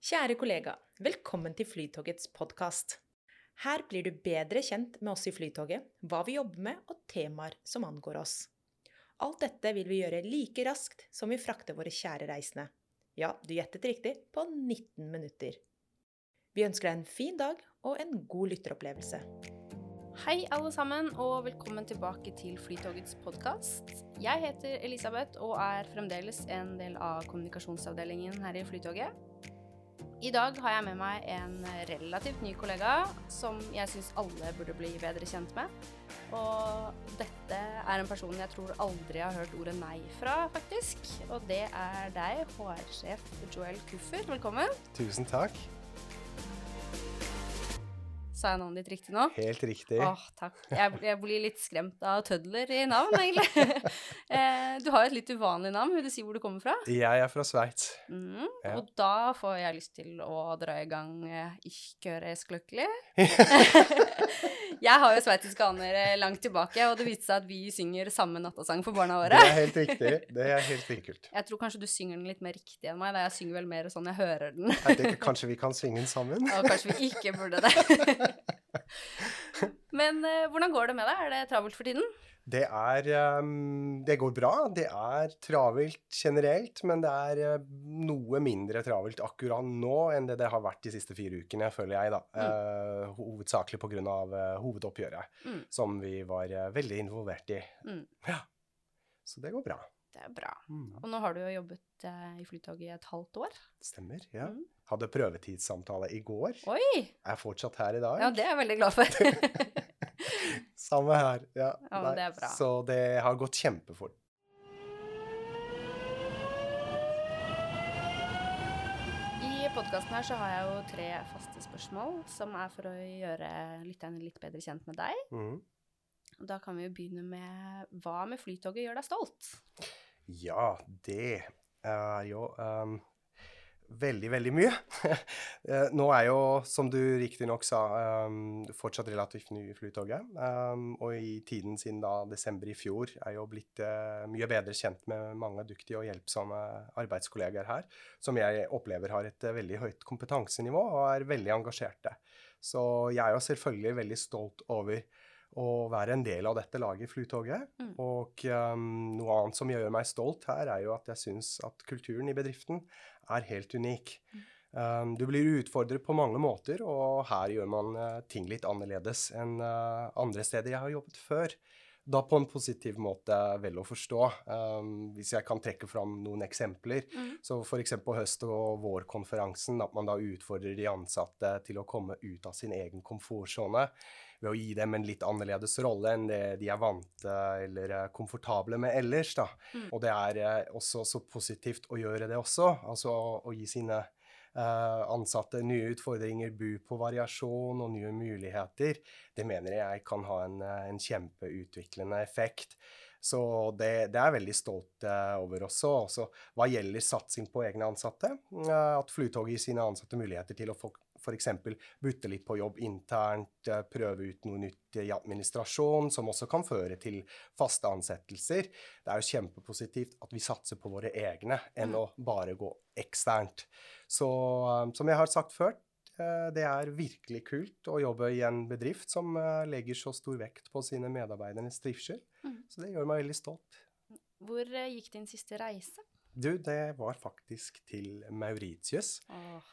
Kjære kollega, velkommen til Flytogets podkast. Her blir du bedre kjent med oss i Flytoget, hva vi jobber med og temaer som angår oss. Alt dette vil vi gjøre like raskt som vi frakter våre kjære reisende. Ja, du gjettet riktig, på 19 minutter. Vi ønsker deg en fin dag og en god lytteropplevelse. Hei, alle sammen, og velkommen tilbake til Flytogets podkast. Jeg heter Elisabeth og er fremdeles en del av kommunikasjonsavdelingen her i Flytoget. I dag har jeg med meg en relativt ny kollega som jeg syns alle burde bli bedre kjent med. Og dette er en person jeg tror aldri har hørt ordet nei fra, faktisk. Og det er deg, HR-sjef Joel Kuffer. Velkommen. Tusen takk. Sa jeg navnet ditt riktig nå? Helt riktig. Åh, takk. Jeg, jeg blir litt skremt av tødler i navn, egentlig. Eh, du har jo et litt uvanlig navn. Vil du si hvor du kommer fra? Jeg er fra Sveits. Mm. Ja. Og da får jeg lyst til å dra i gang Ichkøres Ich höre jeg har jo sveitsiske aner eh, langt tilbake, og det viste seg at vi synger samme nattasang for barna Det våre. er helt riktig. Det er helt enkelt. Jeg tror kanskje du synger den litt mer riktig enn meg, da jeg synger vel mer sånn jeg hører den. Jeg tenker kanskje vi kan synge den sammen? Og kanskje vi ikke burde det. Men eh, hvordan går det med deg? Er det travelt for tiden? Det er ehm, Det går bra. Det er travelt generelt, men det er eh, noe mindre travelt akkurat nå enn det det har vært de siste fire ukene, føler jeg, da. Eh, hovedsakelig pga. Uh, hovedoppgjøret, Mm. som vi var eh, veldig involvert i. Mm. Ja. Så det går bra. Det er bra. Mm. Og nå har du jo jobbet eh, i Flytoget i et halvt år. Stemmer. Ja. Mm. Hadde prøvetidssamtale i går. Oi! Er fortsatt her i dag. Ja, det er jeg veldig glad for. Samme her. Ja, Ja, det er bra. Så det har gått kjempefort. I podkasten her så har jeg jo tre faste spørsmål som er for å gjøre lytterne litt bedre kjent med deg. Mm. Og Da kan vi jo begynne med hva med Flytoget gjør deg stolt? Ja, det er jo um, veldig, veldig mye. Eh, Nå er jo, som du riktignok sa, um, fortsatt relativt ny i Flytoget. Um, og i tiden siden da desember i fjor er jo blitt uh, mye bedre kjent med mange dyktige og hjelpsomme arbeidskollegaer her, som jeg opplever har et uh, veldig høyt kompetansenivå og er veldig engasjerte. Så jeg er jo selvfølgelig veldig stolt over å være en del av dette laget i Flytoget. Mm. Og um, noe annet som gjør meg stolt her, er jo at jeg syns at kulturen i bedriften er helt unik. Um, du blir utfordret på mange måter, og her gjør man uh, ting litt annerledes enn uh, andre steder jeg har jobbet før. Da på en positiv måte, vel å forstå. Um, hvis jeg kan trekke fram noen eksempler. Mm. Så f.eks. på høst- og vårkonferansen, at man da utfordrer de ansatte til å komme ut av sin egen komfortsone ved å gi dem en litt annerledes rolle enn det de er vant eh, eller er komfortable med ellers. da. Mm. Og det er eh, også så positivt å gjøre det også, altså å gi sine ansatte nye utfordringer, bu på variasjon og nye muligheter. Det mener jeg kan ha en, eh, en kjempeutviklende effekt. Så det, det er jeg veldig stolt eh, over også. også. Hva gjelder satsing på egne ansatte, eh, at Flytoget gir sine ansatte muligheter til å få f.eks. butte litt på jobb internt, eh, prøve ut noe nytt i administrasjon, som også kan føre til faste ansettelser. Det er jo kjempepositivt at vi satser på våre egne, enn Mm. å bare gå eksternt. Så eh, som jeg har sagt før, eh, det er virkelig kult å jobbe i en bedrift som legger så stor vekt på sine medarbeidernes trivsel. Mm. Så det gjør meg veldig stolt. Hvor gikk din siste reise? Du, det var faktisk til Mauritius. Åh,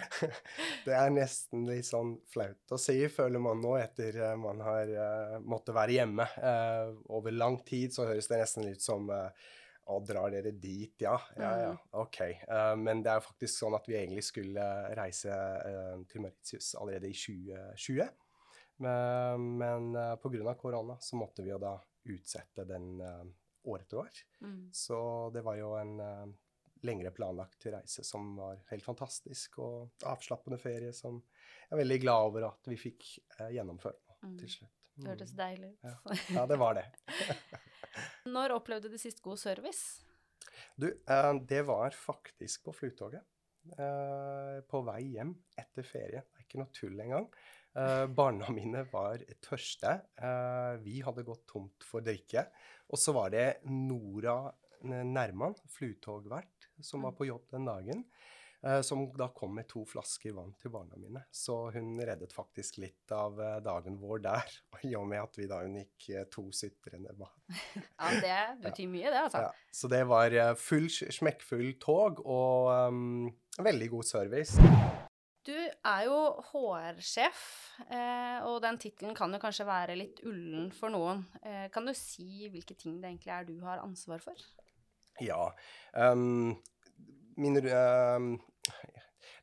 det er nesten litt sånn flaut å si, føler man nå, etter eh, man har uh, måttet være hjemme uh, over lang tid. Så høres det nesten ut som uh, Å, drar dere dit? Ja, ja, ja. OK. Uh, men det er faktisk sånn at vi egentlig skulle reise til Mauritius allerede i 2020. Men, men uh, pga. korona så måtte vi jo da utsette den år etter år. mm. Så det var jo en lengre planlagt reise som var helt fantastisk, og avslappende ferie som jeg er veldig glad over at vi fikk eh, gjennomført nå Mm. til slutt. Det hørtes deilig ut. Ja. Ja, det var det. Når opplevde du sist god service? Du, eh, det var faktisk på Flytoget. Eh, på vei hjem etter ferie. Det er ikke noe tull engang. Eh, barna mine var tørste. Eh, vi hadde gått tomt for drikke. Og så var det Nora Nærman, flytogvert, som var på jobb den dagen. eh, som da kom med to flasker vann til barna mine. Så hun reddet faktisk litt av eh, dagen vår der, i og med at vi da unngikk gikk eh, to sutrende barn. Ja, det betyr mye, det, altså. Ja, så det var full, smekkfull tog og um, veldig god service. Du er jo HR-sjef, eh, og den tittelen kan jo kanskje være litt ullen for noen. Eh, kan du si hvilke ting det egentlig er du har ansvar for? Ja. Um, min, um,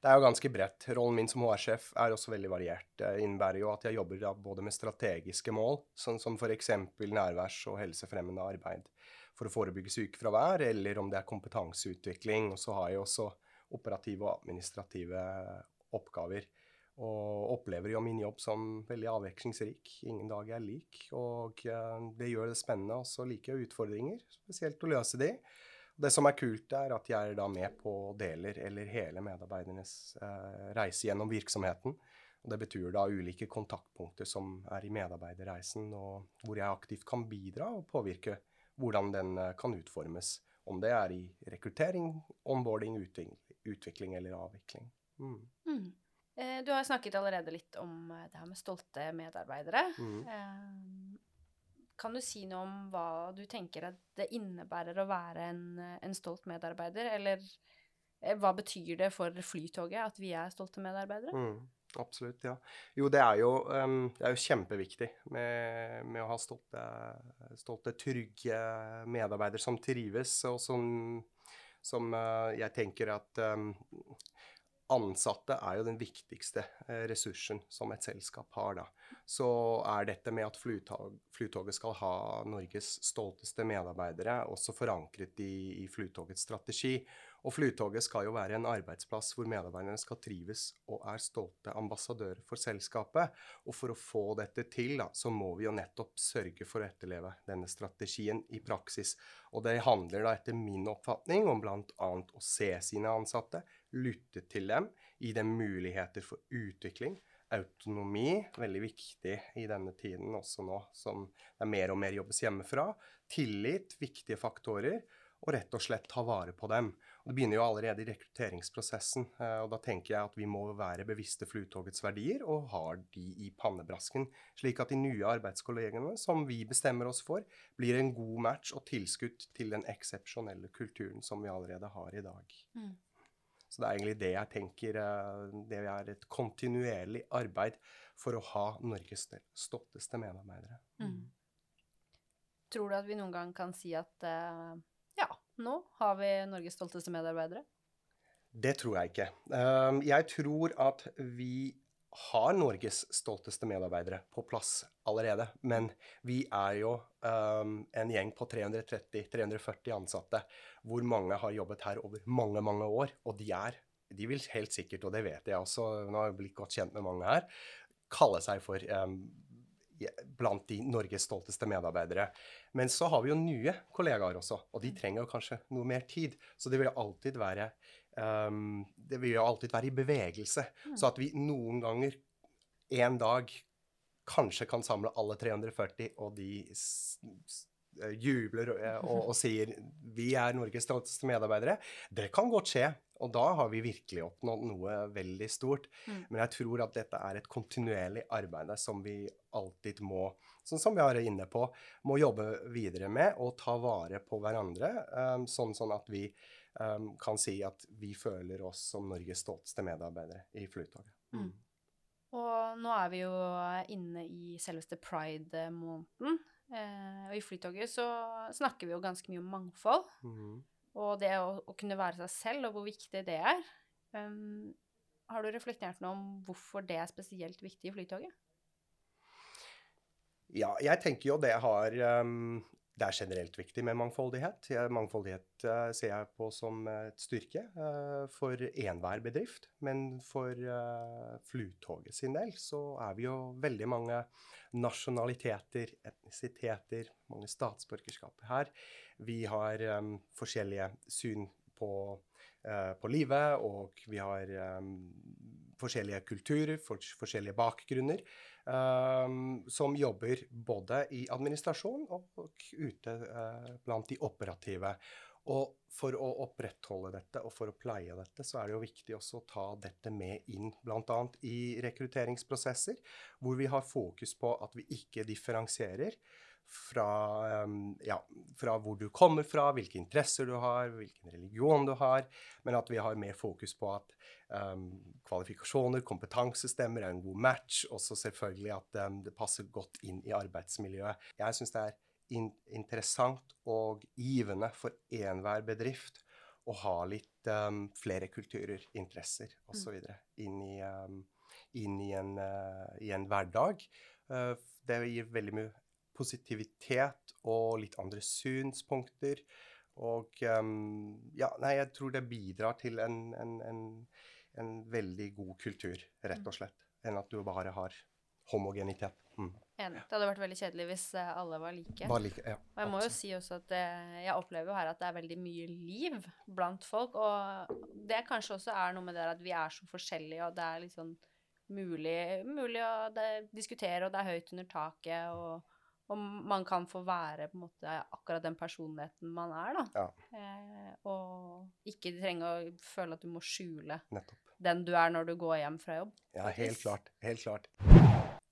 det er jo ganske bredt. Rollen min som HR-sjef er også veldig variert. Det innebærer jo at jeg jobber både med strategiske mål, sånn som f.eks. nærværs- og helsefremmende arbeid for å forebygge sykefravær, eller om det er kompetanseutvikling. Og så har jeg også operative og administrative oppgaver. Og opplever jo min jobb som veldig avvekslingsrik. Ingen dag er lik. Og eh, det gjør det spennende. Og så liker jeg utfordringer, spesielt å løse de. Det som er kult, er at jeg er da med på deler eller hele medarbeidernes eh, reise gjennom virksomheten. Og det betyr da ulike kontaktpunkter som er i medarbeiderreisen, og hvor jeg aktivt kan bidra og påvirke hvordan den eh, kan utformes. Om det er i rekruttering, onboarding, utvikling eller avvikling. Mm. Mm. Eh, du har snakket allerede litt om eh, det her med stolte medarbeidere. Mm. Kan du si noe om hva du tenker at det innebærer å være en, en stolt medarbeider? Eller eh, hva betyr det for Flytoget at vi er stolte medarbeidere? Mm. Absolutt, ja. Jo, det er jo, um, det er jo kjempeviktig med, med, å ha stolte, stolte, trygge medarbeidere som trives, og som, som uh, jeg tenker at um, ansatte er jo den viktigste eh, ressursen som et selskap har, da. Så er dette med at Flytog, Flytoget skal ha Norges stolteste medarbeidere, også forankret i, i Flytogets strategi. Og Flytoget skal jo være en arbeidsplass hvor medarbeiderne skal trives og er stolte ambassadører for selskapet. Og for å få dette til, da, så må vi jo nettopp sørge for å etterleve denne strategien i praksis. Og det handler da etter min oppfatning om bl.a. å se sine ansatte, lytte til dem, gi dem muligheter for utvikling. Autonomi, veldig viktig i denne tiden også nå som det er mer og mer jobbes hjemmefra. Tillit, viktige faktorer. Og rett og slett ta vare på dem. Og det begynner jo allerede i rekrutteringsprosessen. Eh, og da tenker jeg at vi må være bevisste Flytogets verdier og har de i pannebrasken. Slik at de nye arbeidskollegene som vi bestemmer oss for, blir en god match og tilskudd til den eksepsjonelle kulturen som vi allerede har i dag. Mm. Så det er egentlig det jeg tenker eh, Det er et kontinuerlig arbeid for å ha Norges stolteste medarbeidere. Mm. Tror du at vi noen gang kan si at uh, ja, nå har vi Norges stolteste medarbeidere? Det tror jeg ikke. Uh, jeg tror at vi har Norges stolteste medarbeidere på plass allerede. Men vi er jo um, en gjeng på 330-340 ansatte, hvor mange har jobbet her over mange, mange år. Og de er, de vil helt sikkert, og det vet jeg også, nå har jeg blitt godt kjent med mange her, kalle seg for um, blant de Norges stolteste medarbeidere. Men så har vi jo nye kollegaer også, og de trenger jo kanskje noe mer tid. Så det vil alltid være um, Det vil jo alltid være i bevegelse. Mm. Så at vi noen ganger en dag kanskje kan samle alle 340, og de eh, jubler og, eh, og, og, sier 'vi er Norges stolteste medarbeidere', det kan godt skje. Og da har vi virkelig oppnådd noe veldig stort. Mm. Men jeg tror at dette er et kontinuerlig arbeid som vi alltid må, sånn som vi er inne på, må jobbe videre med og ta vare på hverandre. Um, sånn, sånn, at vi um, kan si at vi føler oss som Norges stolteste medarbeidere i Flytoget. Mm. Og nå er vi jo inne i selveste pride-måneden. Eh, og i Flytoget så snakker vi jo ganske mye om mangfold. Mm. Og det å, å, kunne være seg selv, og hvor viktig det er. Um, har du reflektert noe om hvorfor det er spesielt viktig i Flytoget? Ja, jeg tenker jo det har um, det er generelt viktig med mangfoldighet. Mangfoldighet uh, ser jeg på som et styrke uh, for enhver bedrift. Men for uh, Flytoget sin del så er vi jo veldig mange nasjonaliteter, etnisiteter, mange statsborgerskaper her. Vi har forskjellige syn på, på, livet, og vi har forskjellige kulturer, for, forskjellige bakgrunner. Um, som jobber både i administrasjon og ute uh, blant de operative. Og for å opprettholde dette og for å pleie dette, så er det jo viktig også å ta dette med inn bl.a. i rekrutteringsprosesser, hvor vi har fokus på at vi ikke differensierer fra, ja, fra hvor du kommer fra, hvilke interesser du har, hvilken religion du har, men at vi har mer fokus på at um, kvalifikasjoner, kompetansestemmer er en god match, også selvfølgelig at um, det passer godt inn i arbeidsmiljøet. Jeg synes det er in interessant og givende for enhver bedrift å ha litt um, flere kulturer, interesser osv. Mm. inn, i, inn i, en, uh, i, en, hverdag. Uh, det gir veldig mye positivitet og litt andre synspunkter. Og um, ja, nei, jeg tror det bidrar til en, en, en, en veldig god kultur, rett og mm. slett, enn at du bare har homogenitet. Mm. Enig. Det hadde vært veldig kjedelig hvis eh, alle var like. Var like ja, og jeg må jo si også at eh, jeg opplever jo her at det er veldig mye liv blant folk. Og det kanskje også er noe med det at vi er så forskjellige, og det er liksom mulig, mulig å diskutere, og det er høyt under taket, og, og, man kan få være på en måte akkurat den personligheten man er, da. Ja. Eh, og ikke trenge å føle at du må skjule Nettopp. den du er når du går hjem fra jobb. Ja, helt klart. Helt klart.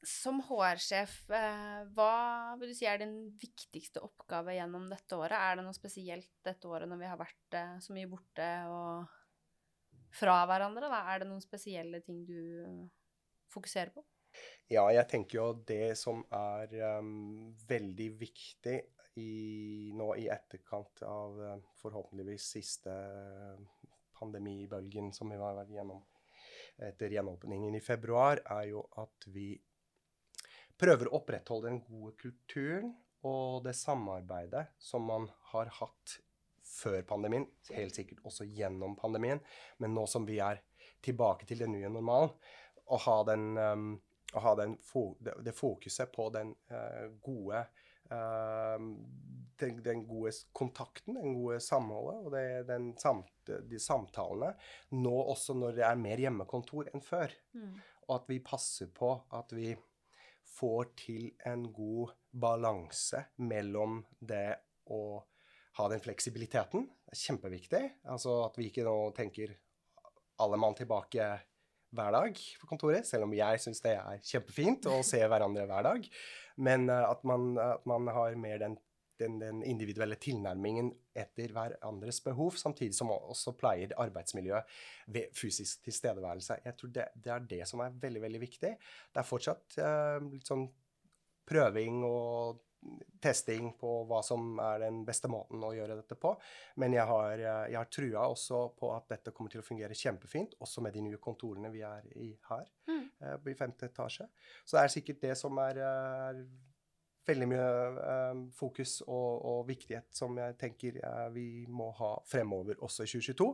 Som HR-sjef, eh, hva vil du si er din viktigste oppgave gjennom dette året? Er det noe spesielt dette året når vi har vært eh, så mye borte og fra hverandre? Da? Er det noen spesielle ting du fokuserer på? Ja, jeg tenker jo det som er um, veldig viktig i, nå i etterkant av uh, forhåpentligvis siste pandemibølgen som vi har vært gjennom etter gjenåpningen i februar, er jo at vi prøver å opprettholde den gode kulturen og det samarbeidet som man har hatt før pandemien, helt sikkert også gjennom pandemien, men nå som vi er tilbake til den nye normalen, å ha, den, um, å ha den det, fokuset på den uh, gode uh, den, den, gode kontakten, den gode samholdet og det, den samt, de samtalene nå også når det er mer hjemmekontor enn før. Mm. Og at vi passer på at vi får til en god balanse mellom det å ha den fleksibiliteten. Det er kjempeviktig. Altså at vi ikke nå tenker alle mann tilbake hver dag på kontoret, selv om jeg syns det er kjempefint å se hverandre hver dag. Men uh, at, man, at, man, har mer den den, den, individuelle tilnærmingen etter hverandres behov, samtidig som også pleier arbeidsmiljøet ved fysisk tilstedeværelse. Jeg tror det, det, er det som er veldig, veldig viktig. Det er fortsatt uh, litt sånn prøving og testing på hva som er den beste måten å gjøre dette på. Men jeg har, eh, jeg har trua også på at dette kommer til å fungere kjempefint, også med de nye kontorene vi er i her, mm. uh, i femte etasje. Så det er sikkert det som er, er veldig mye um, fokus og, og, viktighet som jeg tenker uh, vi må ha fremover også i 2022.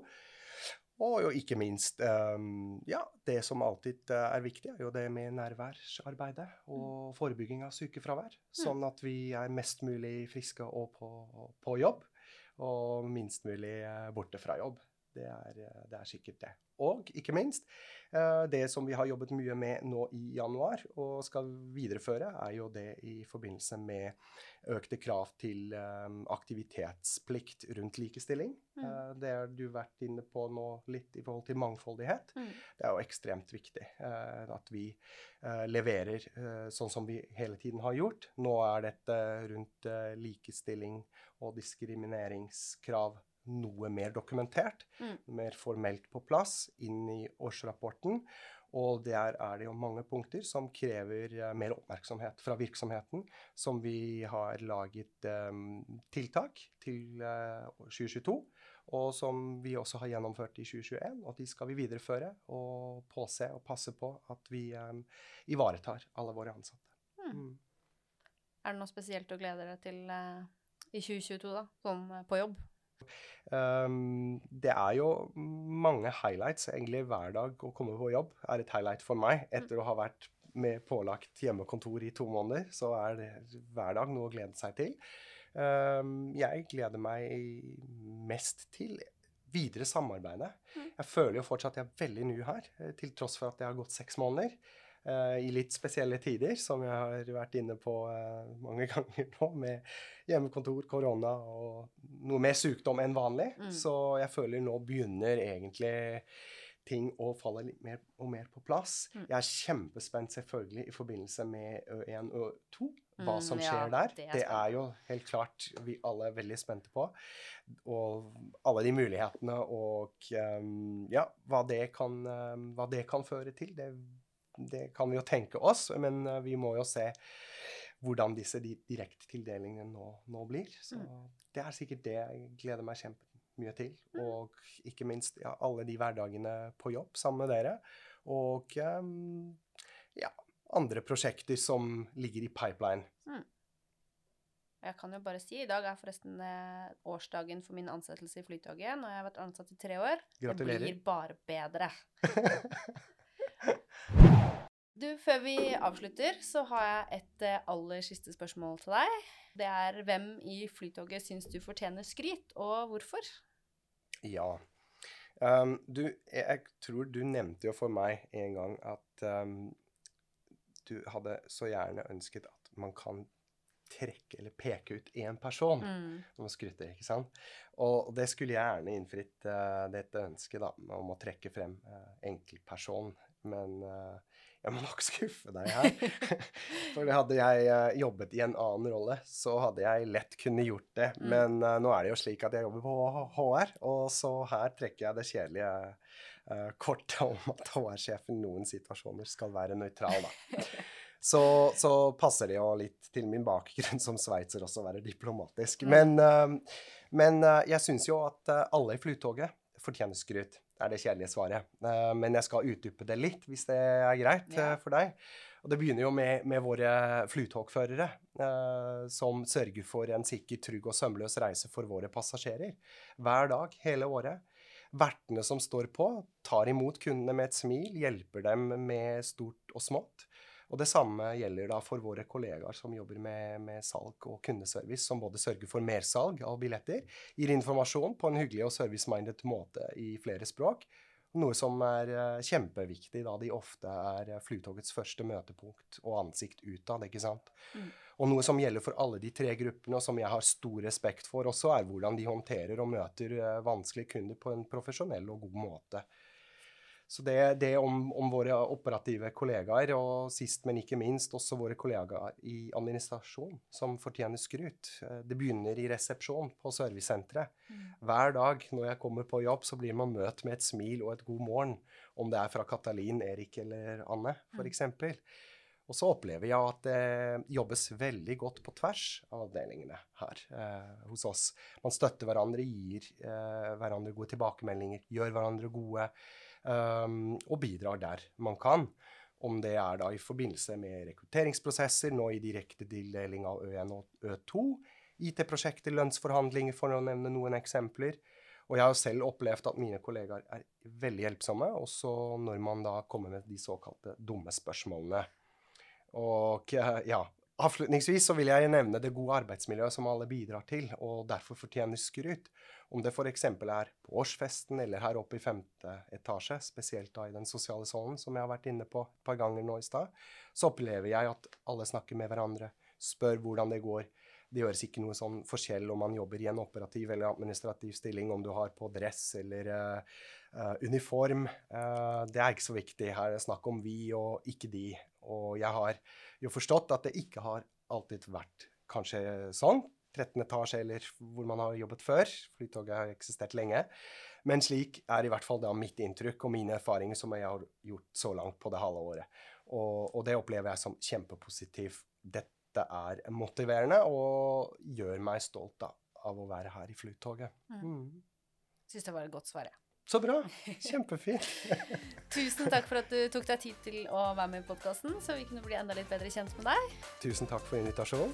Og jo ikke minst um, ja, det som alltid uh, er viktig, er jo det med nærværsarbeidet og mm. forebygging av sykefravær. Sånn at vi er mest mulig friske og på, på jobb, og minst mulig uh, borte fra jobb. Det er, det er sikkert det. Og ikke minst, eh, det som vi har jobbet mye med nå i januar og skal videreføre, er jo det i forbindelse med økte krav til eh, aktivitetsplikt rundt likestilling. Mm. Eh, det har du vært inne på nå litt i forhold til mangfoldighet. Mm. Det er jo ekstremt viktig at vi leverer sånn som vi hele tiden har gjort. Nå er dette rundt likestilling og diskrimineringskrav noe mer dokumentert, mm. mer formelt på plass inn i årsrapporten. Og der er det jo mange punkter som krever uh, mer oppmerksomhet fra virksomheten, som vi har laget um, tiltak til uh, eh, 2022, og som vi også har gjennomført i 2021. Og de skal vi videreføre og påse og passe på at vi um, ivaretar alle våre ansatte. Mm. Mm. Er det noe spesielt å glede deg til uh, i 2022, da, sånn på jobb? Um, det er jo mange highlights egentlig hver dag å komme på jobb. er et highlight for meg. Etter å ha vært med pålagt hjemmekontor i to måneder, så er det hver dag noe å glede seg til. Um, jeg gleder meg mest til videre samarbeidet. Mm. Jeg føler jo fortsatt at jeg er veldig ny her, eh, til tross for at det har gått seks måneder. Uh, i litt spesielle tider, som jeg har vært inne på uh, mange ganger nå, med hjemmekontor, korona og noe mer sykdom enn vanlig. Mm. Så jeg føler nå begynner egentlig ting å falle litt mer og mer på plass. Mm. Jeg er kjempespent selvfølgelig i forbindelse med Ø1 og Ø2, hva mm, som skjer der. Det er, det er, jo helt klart vi alle er veldig spente på. Og alle de mulighetene og um, ja, hva det, kan, um, hva det kan føre til. Det, det, kan vi jo tenke oss, men uh, vi må jo se hvordan disse direktetildelingene nå, nå blir. Så mm. det er sikkert det jeg gleder meg kjempe mye til. Mm. Og ikke minst ja, alle de hverdagene på jobb sammen med dere. Og um, ja, andre prosjekter som ligger i pipeline. Mm. Jeg kan jo bare si, I dag er forresten eh, årsdagen for min ansettelse i Flytoget. Nå har jeg vært ansatt i tre år. Gratulerer. Det blir bare bedre. du, før vi avslutter, så har jeg et eh, aller siste spørsmål til deg. Det er hvem i Flytoget syns du fortjener skryt, og hvorfor? Ja. Um, du, jeg tror du nevnte jo for meg en gang at um, du hadde så gjerne ønsket at man kan trekke eller peke ut én person mm. når man skryter, ikke sant? Og det skulle jeg gjerne innfridd uh, dette ønsket da, om å trekke frem uh, enkeltperson. Men uh, jeg må nok skuffe deg her. For hadde jeg uh, jobbet i en annen rolle, så hadde jeg lett kunne gjort det. Mm. Men uh, nå er det jo slik at jeg jobber på HR, og så her trekker jeg det kjedelige kortet om at HR-sjefen i noen situasjoner skal være nøytral, da. Så, så, passer det jo litt til min bakgrunn som sveitser også å være diplomatisk. Men, men jeg syns jo at alle i Flytoget fortjener skryt er det kjedelige svaret. Uh, men jeg skal utdype det litt, hvis det er greit ja. uh, for deg. Og Det begynner jo med, med våre flytogførere, uh, som sørger for en sikker, trygg og sømløs reise for våre passasjerer. Hver dag, hele året. Vertene som står på, tar imot kundene med et smil, hjelper dem med stort og smått. Og det samme gjelder da for våre kollegaer som jobber med, med, salg og kundeservice, som både sørger for mersalg av billetter, gir informasjon på en hyggelig og service-minded måte i flere språk, noe som er uh, kjempeviktig, da de ofte er uh, Flytogets første møtepunkt og ansikt utad. ikke sant? Mm. Og noe som gjelder for alle de tre gruppene, og som jeg har stor respekt for også, er hvordan de håndterer og møter uh, vanskelige kunder på en profesjonell og god måte. Så det, det om, om, våre operative kollegaer, og sist, men ikke minst også våre kollegaer i administrasjon, som fortjener skryt. Eh, det begynner i resepsjon på servicesenteret. Mm. Hver dag når jeg kommer på jobb, så blir man møtt med et smil og et god morgen. Om det er fra Katalin, Erik eller Anne, f.eks. Mm. Og så opplever jeg at det jobbes veldig godt på tvers av avdelingene her eh, hos oss. Man støtter hverandre, gir eh, hverandre gode tilbakemeldinger, gjør hverandre gode. Um, og bidrar der man kan. Om det er da i forbindelse med rekrutteringsprosesser, nå i direkte tildeling av Ø1 og Ø2, IT-prosjekter, lønnsforhandlinger, for å nevne noen eksempler. Og jeg har selv opplevd at mine kollegaer er veldig hjelpsomme, også når man da kommer med de såkalte dumme spørsmålene. Og ja, Avslutningsvis så vil jeg nevne det gode arbeidsmiljøet som alle bidrar til, og derfor fortjener skryt. Om det f.eks. er på årsfesten eller her oppe i femte etasje, spesielt da i den sosiale sonen, som jeg har vært inne på et par ganger nå i stad, så opplever jeg at alle snakker med hverandre, spør hvordan det går. Det gjøres ikke noe sånn forskjell om man jobber i en operativ eller administrativ stilling, om du har på dress eller uh, uniform. Uh, det er ikke så viktig. Her er det snakk om vi og ikke de. Og jeg har jo forstått at det ikke har alltid vært kanskje sånn. 13 etasje eller hvor man har jobbet før. Flytoget har eksistert lenge. Men slik er i hvert fall da mitt inntrykk og mine erfaringer som jeg har gjort så langt på det halve året. Og, og det opplever jeg som kjempepositivt. Dette er motiverende og gjør meg stolt da, av å være her i Flytoget. Mm. mm. Syns det var et godt svar, jeg. Så bra. Kjempefint. Tusen takk for at du tok deg tid til å være med i podkasten, så vi kunne bli enda litt bedre kjent med deg. Tusen takk for invitasjonen.